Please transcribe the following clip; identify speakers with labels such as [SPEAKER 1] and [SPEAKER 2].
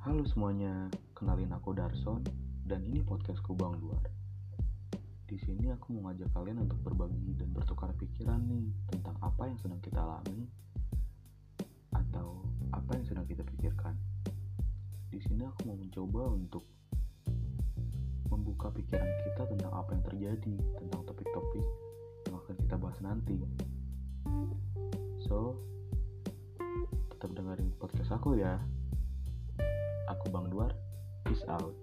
[SPEAKER 1] Halo semuanya, kenalin aku Darson dan ini podcastku Bang Duar. Di sini aku mau ngajak kalian untuk berbagi dan bertukar pikiran nih tentang apa yang sedang kita alami atau apa yang sedang kita pikirkan. Di sini aku mau mencoba untuk membuka pikiran kita tentang apa yang terjadi, tentang topik-topik yang akan kita bahas nanti. So, tetap dengerin podcast aku ya. Bang Duar, peace out.